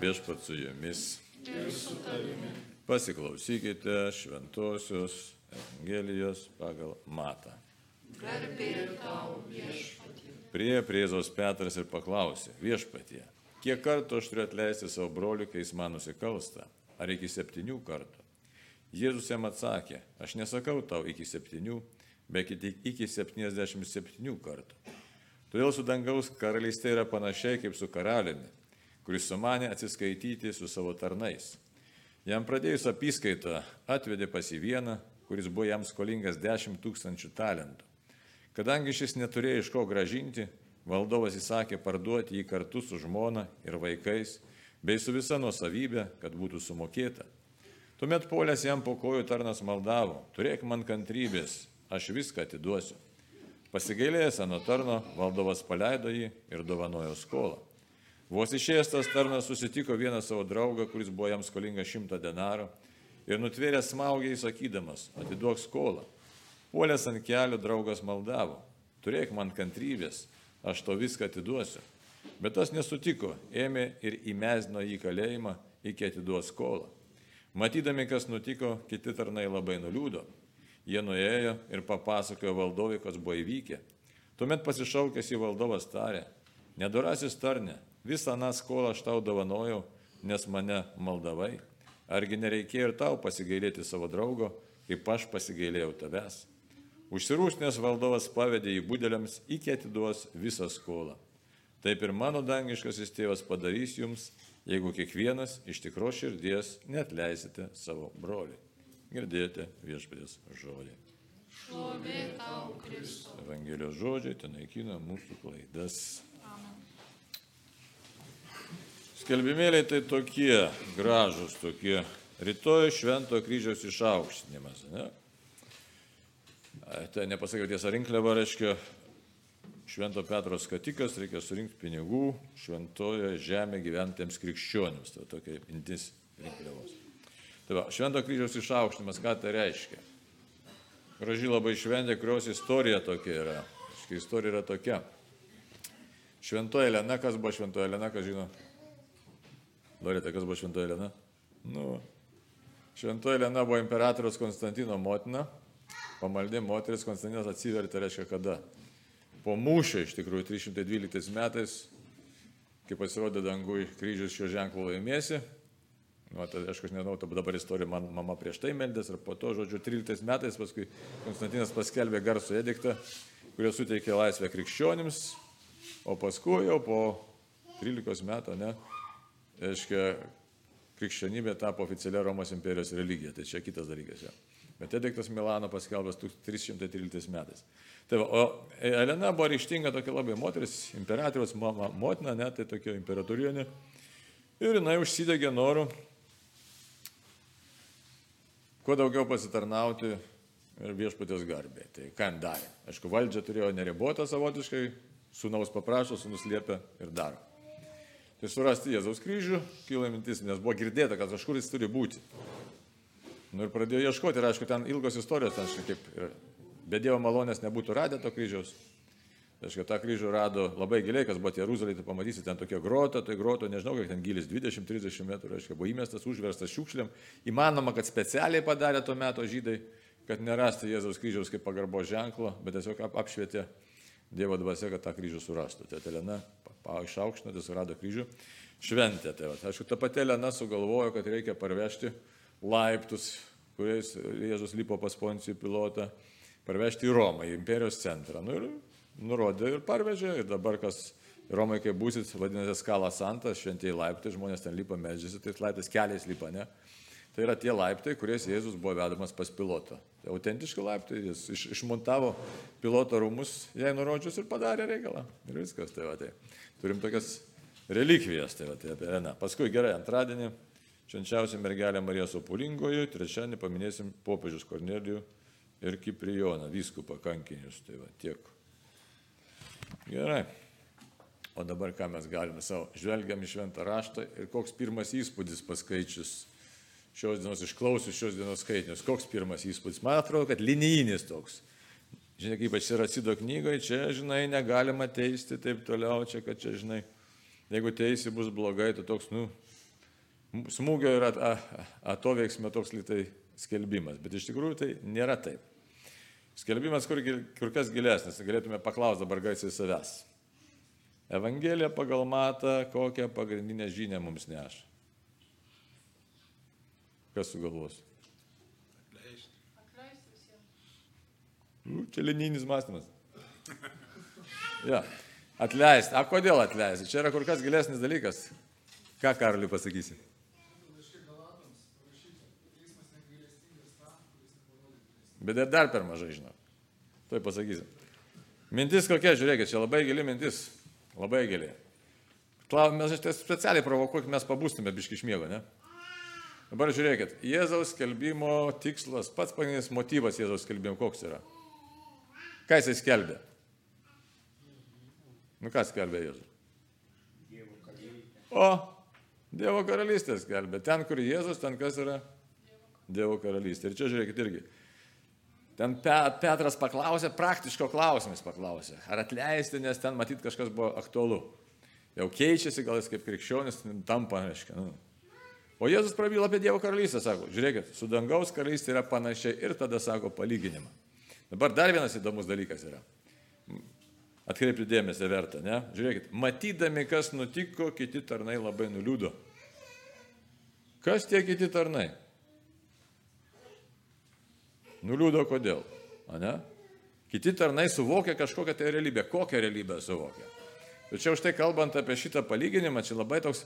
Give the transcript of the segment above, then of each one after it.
Viešpat su jumis. Pasiklausykite šventosios Evangelijos pagal Matą. Prie Priezaus Petras ir paklausė, viešpatie, kiek kartų aš turiu atleisti savo broliui, kai jis man nusikalsta? Ar iki septynių kartų? Jėzus jam atsakė, aš nesakau tau iki septynių, bet iki septyniasdešimt septynių kartų. Todėl su dangaus karalystė yra panašiai kaip su karaliumi, kuris sumanė atsiskaityti su savo tarnais. Jam pradėjus apskaitą atvedė pas į vieną, kuris buvo jam skolingas 10 tūkstančių talentų. Kadangi šis neturėjo iš ko gražinti, valdovas įsakė parduoti jį kartu su žmona ir vaikais, bei su visa nuosavybė, kad būtų sumokėta. Tuomet polės jam po kojų tarnas maldavo, turėk man kantrybės, aš viską atiduosiu. Pasigailėjęs ant tarno, valdovas paleido jį ir dovanojo skolą. Vos išėjęs tas tarnas susitiko vieną savo draugą, kuris buvo jam skolingas šimtą denarų ir nutvėręs smaugiai sakydamas, atiduok skolą. Puolęs ant kelių draugas maldavo, turėk man kantrybės, aš to viską atiduosiu. Bet tas nesutiko, ėmė ir įmesdino jį kalėjimą iki atiduos skolą. Matydami, kas nutiko, kiti tarnai labai nuliūdo Jie nuėjo ir papasakojo valdovui, kas buvo įvykę. Tuomet pasišaukęs į valdovas tarė, nedorasis tarne, visą tą skolą aš tau dovanojau, nes mane maldavai. Argi nereikėjo ir tau pasigailėti savo draugo, kaip aš pasigailėjau tavęs. Užsirūšnės valdovas pavedė į būdeliams, iki atiduos visą skolą. Taip ir mano dangiškasis tėvas padarys jums, jeigu kiekvienas iš tikro širdies net leisite savo broliui. Girdėjote viešpatės žodį. Šlovė tau, Kristus. Evangelijos žodžiai ten naikina mūsų klaidas. Amen. Skelbimėliai tai tokie gražus, tokie rytoj švento kryžiaus išaukštinimas. Ne? Tai nepasakiau tiesą, rinkliava reiškia švento Petro skatikas, reikia surinkti pinigų šventoje žemė gyventiems krikščionims. Tai tokia mintis rinkliavos. Tai va, švento kryžiaus išaukštimas, ką tai reiškia? Graži labai šventė, kurios istorija tokia yra. Istorija yra tokia. Šventoji Elena, kas buvo šventoji Elena, kas žino? Norite, kas buvo šventoji Elena? Nu, šventoji Elena buvo imperatorius Konstantino motina. Pamaldė moteris Konstantinas atsivertė, reiškia kada? Po mūšio iš tikrųjų 312 metais, kai pasirodė dangui kryžius šio ženklo laimėsi, Nu, tai aš kažkaip nežinau, dabar istorija, man mama prieš tai meldės ir po to, žodžiu, 13 metais paskui Konstantinas paskelbė garsų ediktą, kurio suteikė laisvę krikščionims, o paskui jau po 13 metų, ne, aiškia, krikščionybė tapo oficialia Romos imperijos religija, tai čia kitas dalykas. Ja. Bet ediktas Milano paskelbęs 1313 metais. Tai va, o Elena buvo ryštinga tokia labai moteris, imperatoriaus mama, motina, ne, tai tokia imperatorienė. Ir jinai užsidegė noru kuo daugiau pasitarnauti viešpatės garbė. Tai ką darė? Aišku, valdžia turėjo neribotą savotiškai, sunaus paprašo, sunus liepia ir daro. Tai surasti Jėzaus kryžių, kyla mintis, nes buvo girdėta, kad kažkur jis turi būti. Nu ir pradėjo ieškoti, ir aišku, ten ilgos istorijos, ten šiek tiek, be Dievo malonės nebūtų radę to kryžiaus. Aišku, tą kryžių rado labai giliai, kas buvo Jeruzalėje, tai pamatysi ten tokia grota, tai groto, nežinau, kiek ten gilis, 20-30 metrų, aišku, buvo įmestas, užverstas šiukšliam. Įmanoma, kad specialiai padarė tuo metu žydai, kad nerasti Jėzaus kryžiaus kaip pagarbo ženklo, bet tiesiog ap apšvietė Dievo dvasia, kad tą kryžių surastų. Tai Elena išaukštino, tai surado kryžių. Šventė. Tai aišku, ta pati Elena sugalvojo, kad reikia parvežti laiptus, kuriais Jėzus lipo pas Poncijų pilotą, parvežti į Romą, į imperijos centrą. Nu, ir nurodė ir parvežė. Ir dabar, kas Romai, kai būsit, vadinasi Skala Santa, šventieji laiptai, žmonės ten lipa medžiasi, tai laiptais keliais lipa, ne? Tai yra tie laiptai, kuriais Jėzus buvo vedamas pas pilotą. Tai autentiški laiptai, jis iš, išmontavo piloto rūmus, jai nurodžius ir padarė reikalą. Ir viskas, tai va, tai turim tokias relikvijas, tai va, tai apie Elena. Paskui gerai, antradienį švenčiausia mergelė Marija Sopulingoje, trečiadienį paminėsim popiežius Kornelijų ir Kiprijoną, vyskupą kankinius. Tai va, tiek. Gerai. O dabar ką mes galime savo, žvelgiam į šventą raštą ir koks pirmas įspūdis paskaičius šios dienos, išklausius šios dienos skaitinius, koks pirmas įspūdis. Man atrodo, kad linijinis toks. Žinai, aš ir atsido knygoje, čia, žinai, negalima teisti taip toliau, čia, kad čia, žinai, jeigu teisi bus blogai, tai toks, nu, smūgio ir atoveiksmio toks lytai skelbimas, bet iš tikrųjų tai nėra taip. Skelbimas kur, kur kas gilesnis, galėtume paklausti dabar gaisiai savęs. Evangelija pagal matą kokią pagrindinę žinią mums neša. Kas sugalvos? Atleisti visiems. Nu, čia linijinis mąstymas. Ja. Atleisti. A kodėl atleisti? Čia yra kur kas gilesnis dalykas. Ką Karaliui pasakysi? Bet dar- dar per mažai žinau. Tai pasakysiu. Mintis kokia, žiūrėkit, čia labai gili mintis. Labai gili. Klau, mes specialiai provokuokime, mes pabūstume biški iš miego, ne? Dabar žiūrėkit, Jėzaus skelbimo tikslas, pats pagrindinis motyvas Jėzaus skelbimo koks yra? Ką jisai skelbė? Nu ką skelbė Jėzus? O, Dievo karalystė skelbė. Ten, kur Jėzus, ten kas yra? Dievo karalystė. Ir čia žiūrėkit irgi. Ten Pe- Petras paklausė, praktiško klausimas paklausė. Ar atleisti, nes ten matyt kažkas buvo aktualu. Jau keičiasi, gal jis kaip krikščionis tampa, reiškia. Nu. O Jėzus prabyla apie Dievo karalystę, sako, žiūrėkit, su dangaus karalystė yra panašiai ir tada sako palyginimą. Dabar dar vienas įdomus dalykas yra. Atkreipti dėmesį verta, ne? Žiūrėkit, matydami, kas nutiko, kiti tarnai labai nuliūdo. Kas tie kiti tarnai? Nuliūdo kodėl? A ne? Kiti tarnai suvokia kažkokią tai realybę. Kokią realybę suvokia? Tačiau štai kalbant apie šitą palyginimą, čia labai toks,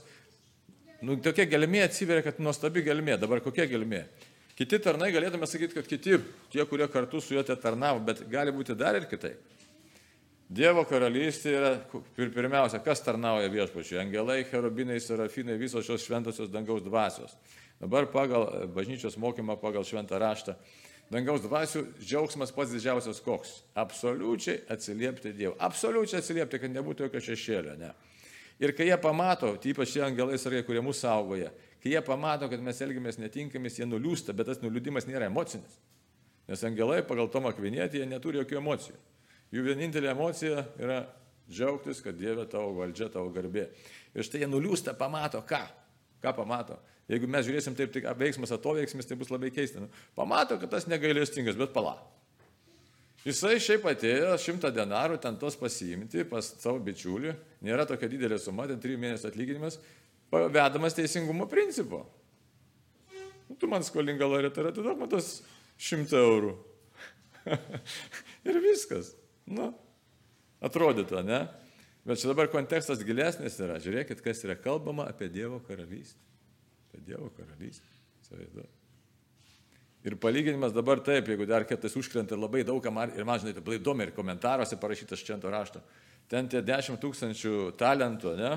nu, tokia gelmė atsiveria, kad nuostabi gelmė. Dabar kokia gelmė? Kiti tarnai galėtume sakyti, kad kiti, tie, kurie kartu su juo te tarnavo, bet gali būti dar ir kitaip. Dievo karalystė yra, ir pirmiausia, kas tarnauja viešpačiui? Angelai, cherubinai, serafinai, visos šios šventosios dangaus dvasios. Dabar pagal e, bažnyčios mokymą, pagal šventą raštą, dangaus dvasių džiaugsmas pats didžiausias koks? Absoliučiai atsiliepti Dievui. Absoliučiai atsiliepti, kad nebūtų jokio šešėlio. Ne? Ir kai jie pamato, tai ypač šie angelai sargai, kurie mūsų saugoja, kai jie pamato, kad mes elgiamės netinkamis, jie nuliūsta, bet tas nuliūdimas nėra emocinis. Nes angelai pagal Tomą Kvinėtį jie neturi jokių emocijų. Jų vienintelė emocija yra džiaugtis, kad Dieve tavo valdžia, tavo garbė. Ir štai jie nuliūsta, pamato ką. Ką pamato? Jeigu mes žiūrėsim taip, tik veiksmas atoveiksmis, tai bus labai keista. Nu, pamato, kad tas negailestingas, bet pala. Jisai šiaip atėjo šimtą denarų ten tos pasiimti pas savo bičiulį, nėra tokia didelė suma, ten trijų mėnesių atlyginimas, vedamas teisingumo principu. Nu, tu man skolinga loreta ir atiduok man tos šimtą eurų. ir viskas. Nu, atrodytų, ne? Bet čia dabar kontekstas gilesnis yra. Žiūrėkit, kas yra kalbama apie Dievo karalystę. Apie Dievo karalystę. Įsivaizduoju. Ir palyginimas dabar taip, jeigu dar kitas užkrenta labai daug, ir man žinai, labai įdomi ir komentaruose parašytas švento rašto. Ten tie 10 tūkstančių talentų, ne?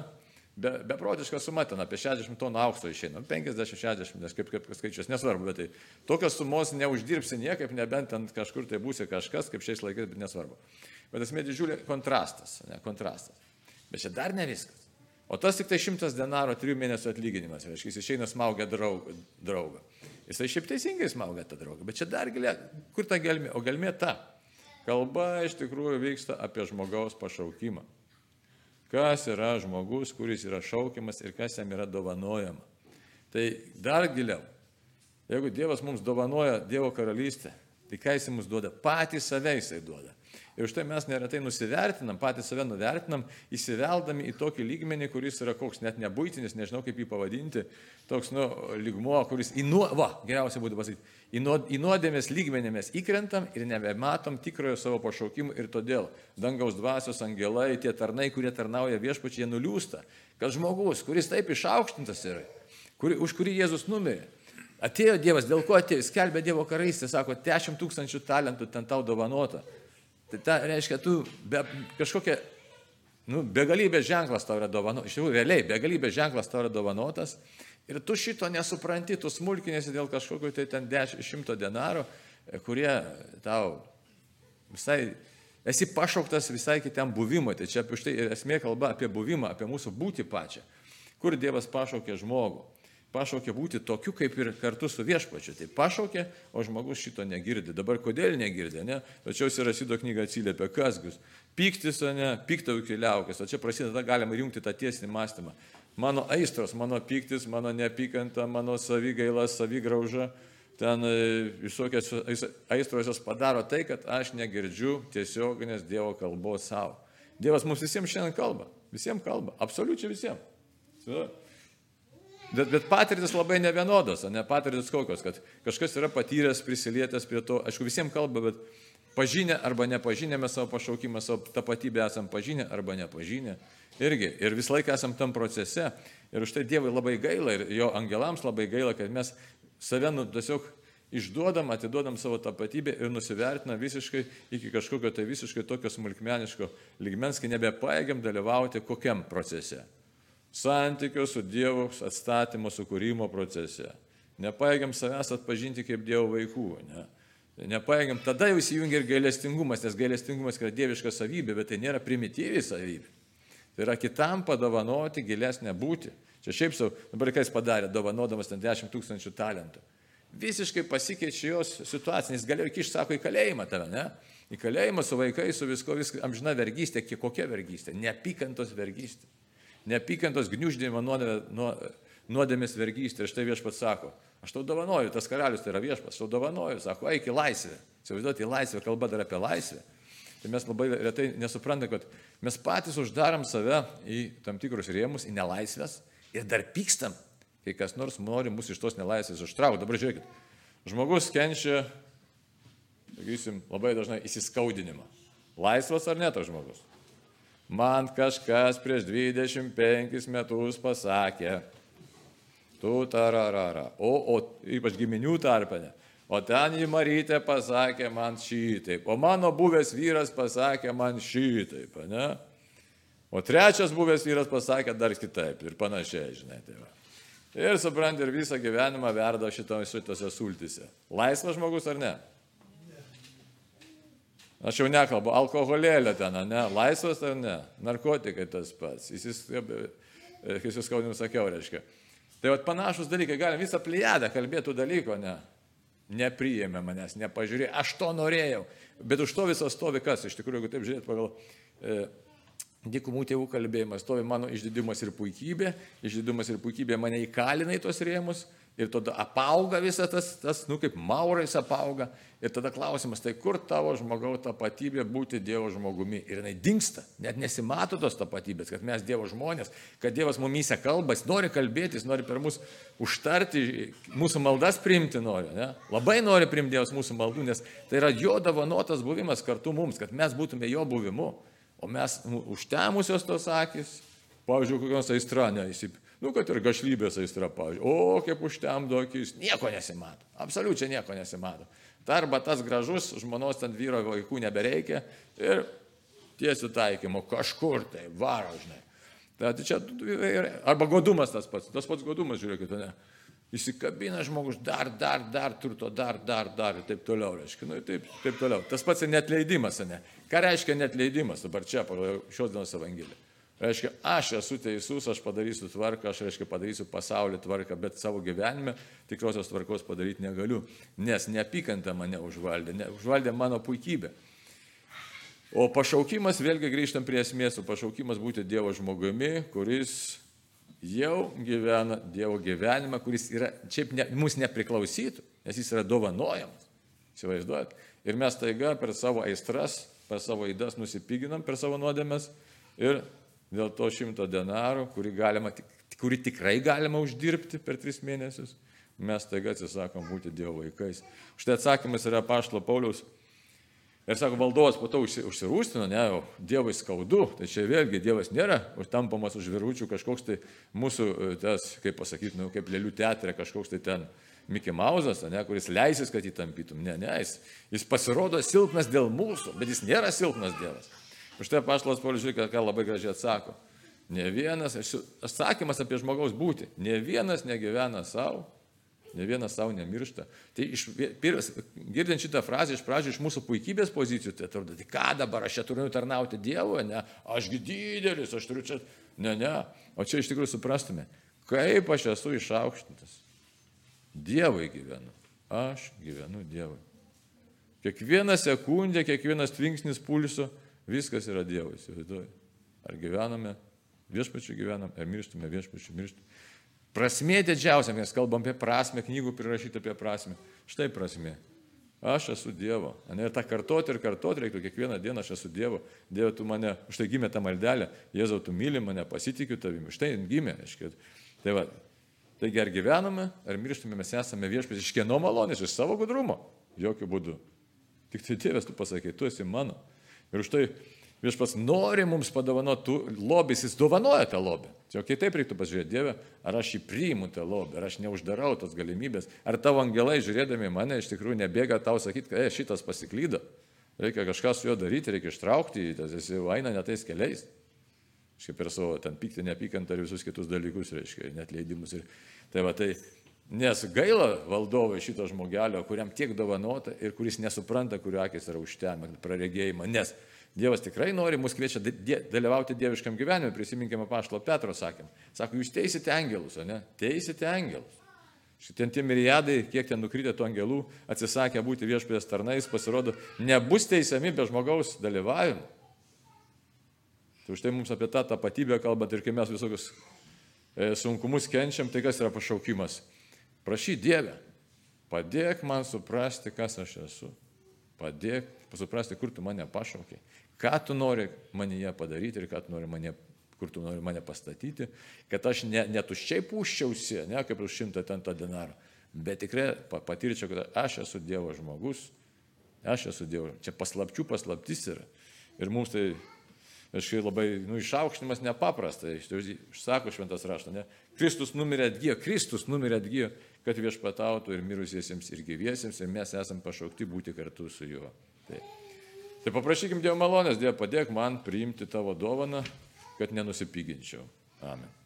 Be, beprotiška suma ten apie 60 tonų aukso išeina. 50-60, nes kaip, kaip skaičius nesvarbu, bet tai tokios sumos neuždirbsi niekaip, nebent ten kažkur tai būsi kažkas, kaip šiais laikais, bet nesvarbu. Bet esmė didžiulė kontrastas, ne, kontrastas. Bet čia dar ne viskas. O tas tik tai šimtas denaro trijų mėnesių atlyginimas, reiškia, jis išeina smaugia draugą. draugą. Jisai šiaip teisingai smaugia tą draugą, bet čia dar gilia, kur ta gelmė? O gelmė ta. Kalba iš tikrųjų vyksta apie žmogaus pašaukimą. Kas yra žmogus, kuris yra šaukiamas ir kas jam yra dovanojama. Tai dar giliau. Jeigu Dievas mums dovanoja Dievo karalystę, tai ką jis mums duoda? Patį save jisai duoda. Ir už tai mes neretai nusivertinam, patys save nuvertinam, įsiveldami į tokį lygmenį, kuris yra koks net nebūtinis, nežinau kaip jį pavadinti, toks, nu, lygmuo, kuris į nuo, va, geriausia būtų pasakyti, į, nuo, į nuodėmės lygmenį mes įkrentam ir nebematom tikrojo savo pašaukimų ir todėl dangaus dvasios angelai, tie tarnai, kurie tarnauja viešpačiai, jie nuliūsta, kad žmogus, kuris taip išaukštintas yra, kuri, už kurį Jėzus numirė, atėjo Dievas, dėl ko atėjo, skelbė Dievo karalystę, sako, 10 tūkstančių talentų ten tau dovanota. Tai ta reiškia, tu be, kažkokia, nu, begalybės ženklas tau yra dovanotas, iš tikrųjų, realiai, begalybės ženklas tau yra dovanotas ir tu šito nesupranti, tu smulkinėsi dėl kažkokio tai ten 10 šimto denaro, e, kurie tau visai, esi pašauktas visai kitam buvimui. Tai čia apie štai ir esmė kalba apie buvimą, apie mūsų būti pačią. Kur Dievas pašaukė žmogų? Pašaukė būti tokiu, kaip ir kartu su viešpačiu. Tai pašaukė, o žmogus šito negirdi. Dabar kodėl negirdi, ne? Tačiau Sirasido knyga atsiliepia, kas gus. Pyktis, o ne, piktau keliaukės. O čia prasideda, galima jungti tą tiesinį mąstymą. mano aistros, mano piktis, mano neapykanta, mano savigaila, savigrauža, ten e, visokios aistros jos padaro tai, kad aš negirdžiu tiesioginės Dievo kalbos savo. Dievas mums visiems šiandien kalba. Visiems kalba. Absoliučiai visiems. Bet, bet patirtis labai nevienodos, ne patirtis kokios, kad kažkas yra patyręs, prisilietęs prie to, aišku, visiems kalba, bet pažinę arba nepažinę mes savo pašaukimą, savo tapatybę esam pažinę arba nepažinę. Irgi. Ir visą laiką esam tam procese. Ir už tai Dievui labai gaila ir jo angelams labai gaila, kad mes save nu, tiesiog išduodam, atiduodam savo tapatybę ir nusivertinam visiškai iki kažkokio tai visiškai tokio smulkmeniško lygmens, kai nebepaėgiam dalyvauti kokiam procese. Santykio su Dievu atstatymo, sukūrimo procese. Nepaėgiam savęs atpažinti kaip Dievo vaikų. Ne? Nepaėgiam, tada jau įsijungia ir gailestingumas, nes gailestingumas yra dieviška savybė, bet tai nėra primityviai savybė. Tai yra kitam padovanoti gilesnę būti. Čia šiaip savo, dabar ką jis padarė, dovanodamas ten 10 tūkstančių talentų. Visiškai pasikeičia jos situacija, jis galėjo kišti, sako, į kalėjimą tave, ne? Į kalėjimą su vaikais, su visko, visko, amžina vergystė, kokia vergystė? Neapykantos vergystė. Neapykantos gniuždėjimo nuodėmės vergystė. Ir štai viešpats sako, aš tau dovanoju, tas karalius tai yra viešpats, aš tau dovanoju, sako, eik į laisvę. Įsivaizduoti, į laisvę, kalba dar apie laisvę. Tai mes labai retai nesuprantame, kad mes patys uždarom save į tam tikrus rėmus, į nelaisvės ir dar pykstam, kai kas nors nori mus iš tos nelaisvės užtraukti. Dabar žiūrėkit, žmogus kenčia, sakysim, labai dažnai įsiskaudinimą. Laisvas ar ne tas žmogus? Man kažkas prieš 25 metus pasakė, tu tararara, o, o ypač giminių tarpenė. O ten į Marytę pasakė man šitaip, o mano buvęs vyras pasakė man šitaip, ne? O trečias buvęs vyras pasakė dar kitaip ir panašiai, žinai, tai va. Ir suprant, ir visą gyvenimą verda šitose sultise. Laisvas žmogus ar ne? Aš jau nekalbu, alkoholėlė ten, ne? Laisvas ar ne? Narkotikai tas pats. Jis, kai suskaudinu sakiau, reiškia. Tai vat panašus dalykai, galim visą pliadą kalbėtų dalyko, ne? Nepriėmė manęs, nepažiūrėjo, aš to norėjau. Bet už to visas stovi kas, iš tikrųjų, jeigu taip žiūrėt pagal e, Dikumų tėvų kalbėjimas, stovi mano išdidumas ir puikybė, išdidumas ir puikybė mane įkalina į tos rėmus ir tada apauga visas tas, tas, nu kaip maurais apauga. Ir tada klausimas, tai kur tavo žmogaus tapatybė būti Dievo žmogumi? Ir jinai dinksta, net nesimato tos tapatybės, kad mes Dievo žmonės, kad Dievas mumyse kalba, jis nori kalbėti, jis nori per mus užtarti, mūsų maldas priimti nori. Ne? Labai nori priimti Dievas mūsų maldų, nes tai yra jo dovanotas buvimas kartu mums, kad mes būtume jo buvimu. O mes nu, užtemusios tos akis, pavyzdžiui, kokios aistra, neįsip, nu, kad ir gašlybės aistra, pavyzdžiui, o kaip užtemdo akis, nieko nesimato, absoliučiai nieko nesimato. Ta arba tas gražus, žmonos ten vyro vaikų nebereikia ir tiesių taikymo kažkur tai varo, žinai. Tai čia, arba godumas tas pats, tas pats godumas, žiūrėkit, ne. Įsikabina žmogus dar, dar, dar turto, dar, dar, dar ir taip toliau, reiškia, nu, taip, taip toliau. Tas pats ir netleidimas, ne? Ką reiškia netleidimas dabar čia, pagal šios dienos evangeliją? Reiškia, aš esu teisus, aš padarysiu tvarką, aš reiškia padarysiu pasaulį tvarką, bet savo gyvenime tikrosios tvarkos padaryti negaliu, nes neapykanta mane užvaldė, ne, užvaldė mano puikybė. O pašaukimas, vėlgi grįžtam prie esmės, o pašaukimas būti Dievo žmogumi, kuris jau gyvena Dievo gyvenimą, kuris yra, šiaip ne, mums nepriklausytų, nes jis yra dovanojamas. Įsivaizduojat? Ir mes taiga per savo aistras, per savo įdas nusipiginam per savo nuodėmės ir dėl to šimto denarų, kurį, galima, kurį tikrai galima uždirbti per tris mėnesius, mes taiga atsisakom būti Dievo vaikais. Štai atsakymas yra Paštlo Pauliaus Ir sako, valdovas po to užsirūstino, ne, o Dievui skaudu, tai čia vėlgi Dievas nėra užtampamas už viručių kažkoks tai mūsų, e, tas, kaip pasakyti, nu, kaip lėlių teatrė, kažkoks tai ten Mickey Mouse'as, ne, kuris leisis, kad jį tampytum. Ne, ne, jis, jis pasirodo silpnas dėl mūsų, bet jis nėra silpnas Dievas. Už tai paštas Paulius žiūrėk, ką labai gražiai atsako. Ne vienas, atsakymas apie žmogaus būti, ne vienas negyvena savo, Ne vienas savo nemiršta. Tai iš, pirmas, girdint šitą frazę iš pradžių iš mūsų puikybės pozicijų, tai atrodo, tai ką dabar aš čia turiu tarnauti Dievui, ne, ašgi didelis, aš turiu čia, ne, ne. O čia iš tikrųjų suprastume, kaip aš esu išaukštintas. Dievui gyvenu. Aš gyvenu Dievui. Kiekvieną sekundę, kiekvienas tvinksnis pulso, viskas yra Dievui, įsivaizduoju. Ar gyvename viešpačiu gyvenam ir mirštume viešpačiu mirštume. Prasmė didžiausia, mes kalbam apie prasme, knygų prirašyta apie prasme. Štai prasmė. Aš esu Dievo. Ne, ir tą kartoti ir kartoti reiktų kiekvieną dieną, aš esu Dievo. Dieve, tu mane, štai gimė tą maldelę, Jėzau, tu myli mane, pasitikiu tavimi. Štai gimė, aiškiai. Tai va, taigi ar gyvename, ar mirštume, mes esame viešpės iš kieno malonės, iš savo gudrumo. Jokių būdų. Tik tai Dievas tu pasakai, tu esi mano. Ir už tai viešpats nori mums padovanoti lobis, jis dovanoja tą lobį. Čia okay, taip reiktų pasižiūrėti, Dieve, ar aš jį priimu tą lobį, ar aš neuždarau tos galimybės, ar tavo angelai žiūrėdami mane iš tikrųjų nebėga tau sakyti, kad e, šitas pasiklydo. Reikia kažką su juo daryti, reikia ištraukti, jis jau eina netais keliais. Šiaip per savo ten pyktį, neapykantą ir visus kitus dalykus, reiškia, net leidimus. Ir, tai va, tai Nes gaila valdovai šito žmogelio, kuriam tiek dovanota ir kuris nesupranta, kurio akis yra užtemę, praregėjimą. Nes Dievas tikrai nori mus kviečia dalyvauti dieviškam gyvenimui. Prisiminkime pašlo Petro sakym. Sako, jūs teisite angelus, o ne? Teisite angelus. Šitien tie miriadai, kiek ten nukrytė tų angelų, atsisakė būti viešpės tarnais, pasirodo, nebus teisiami be žmogaus dalyvavimo. Tai už tai mums apie tą tapatybę kalbant ir kai mes visokius e, sunkumus kenčiam, tai kas yra pašaukimas? Prašy Dievę, padėk man suprasti, kas aš esu. Padėk suprasti, kur tu mane pašaukiai. Ką tu nori manyje padaryti ir ką tu nori mane, kur tu nori mane pastatyti. Kad aš ne, netuščiai puščiausi, ne kaip už šimtą ten tą denarą. Bet tikrai patirčiau, kad aš esu Dievo žmogus. Aš esu Dievo. Čia paslapčių paslaptis yra. Ir mums tai Aiškiai labai nu, išaukštinimas nepaprastai, išsako šventas raštas, ne? Kristus numirė atgyjo, Kristus numirė atgyjo, kad viešpatautų ir mirusiesiems, ir gyviesiems, ir mes esame pašaukti būti kartu su juo. Tai, tai paprašykim Dievo malonės, Dievo padėk man priimti tavo dovaną, kad nenusipiginčiau. Amen.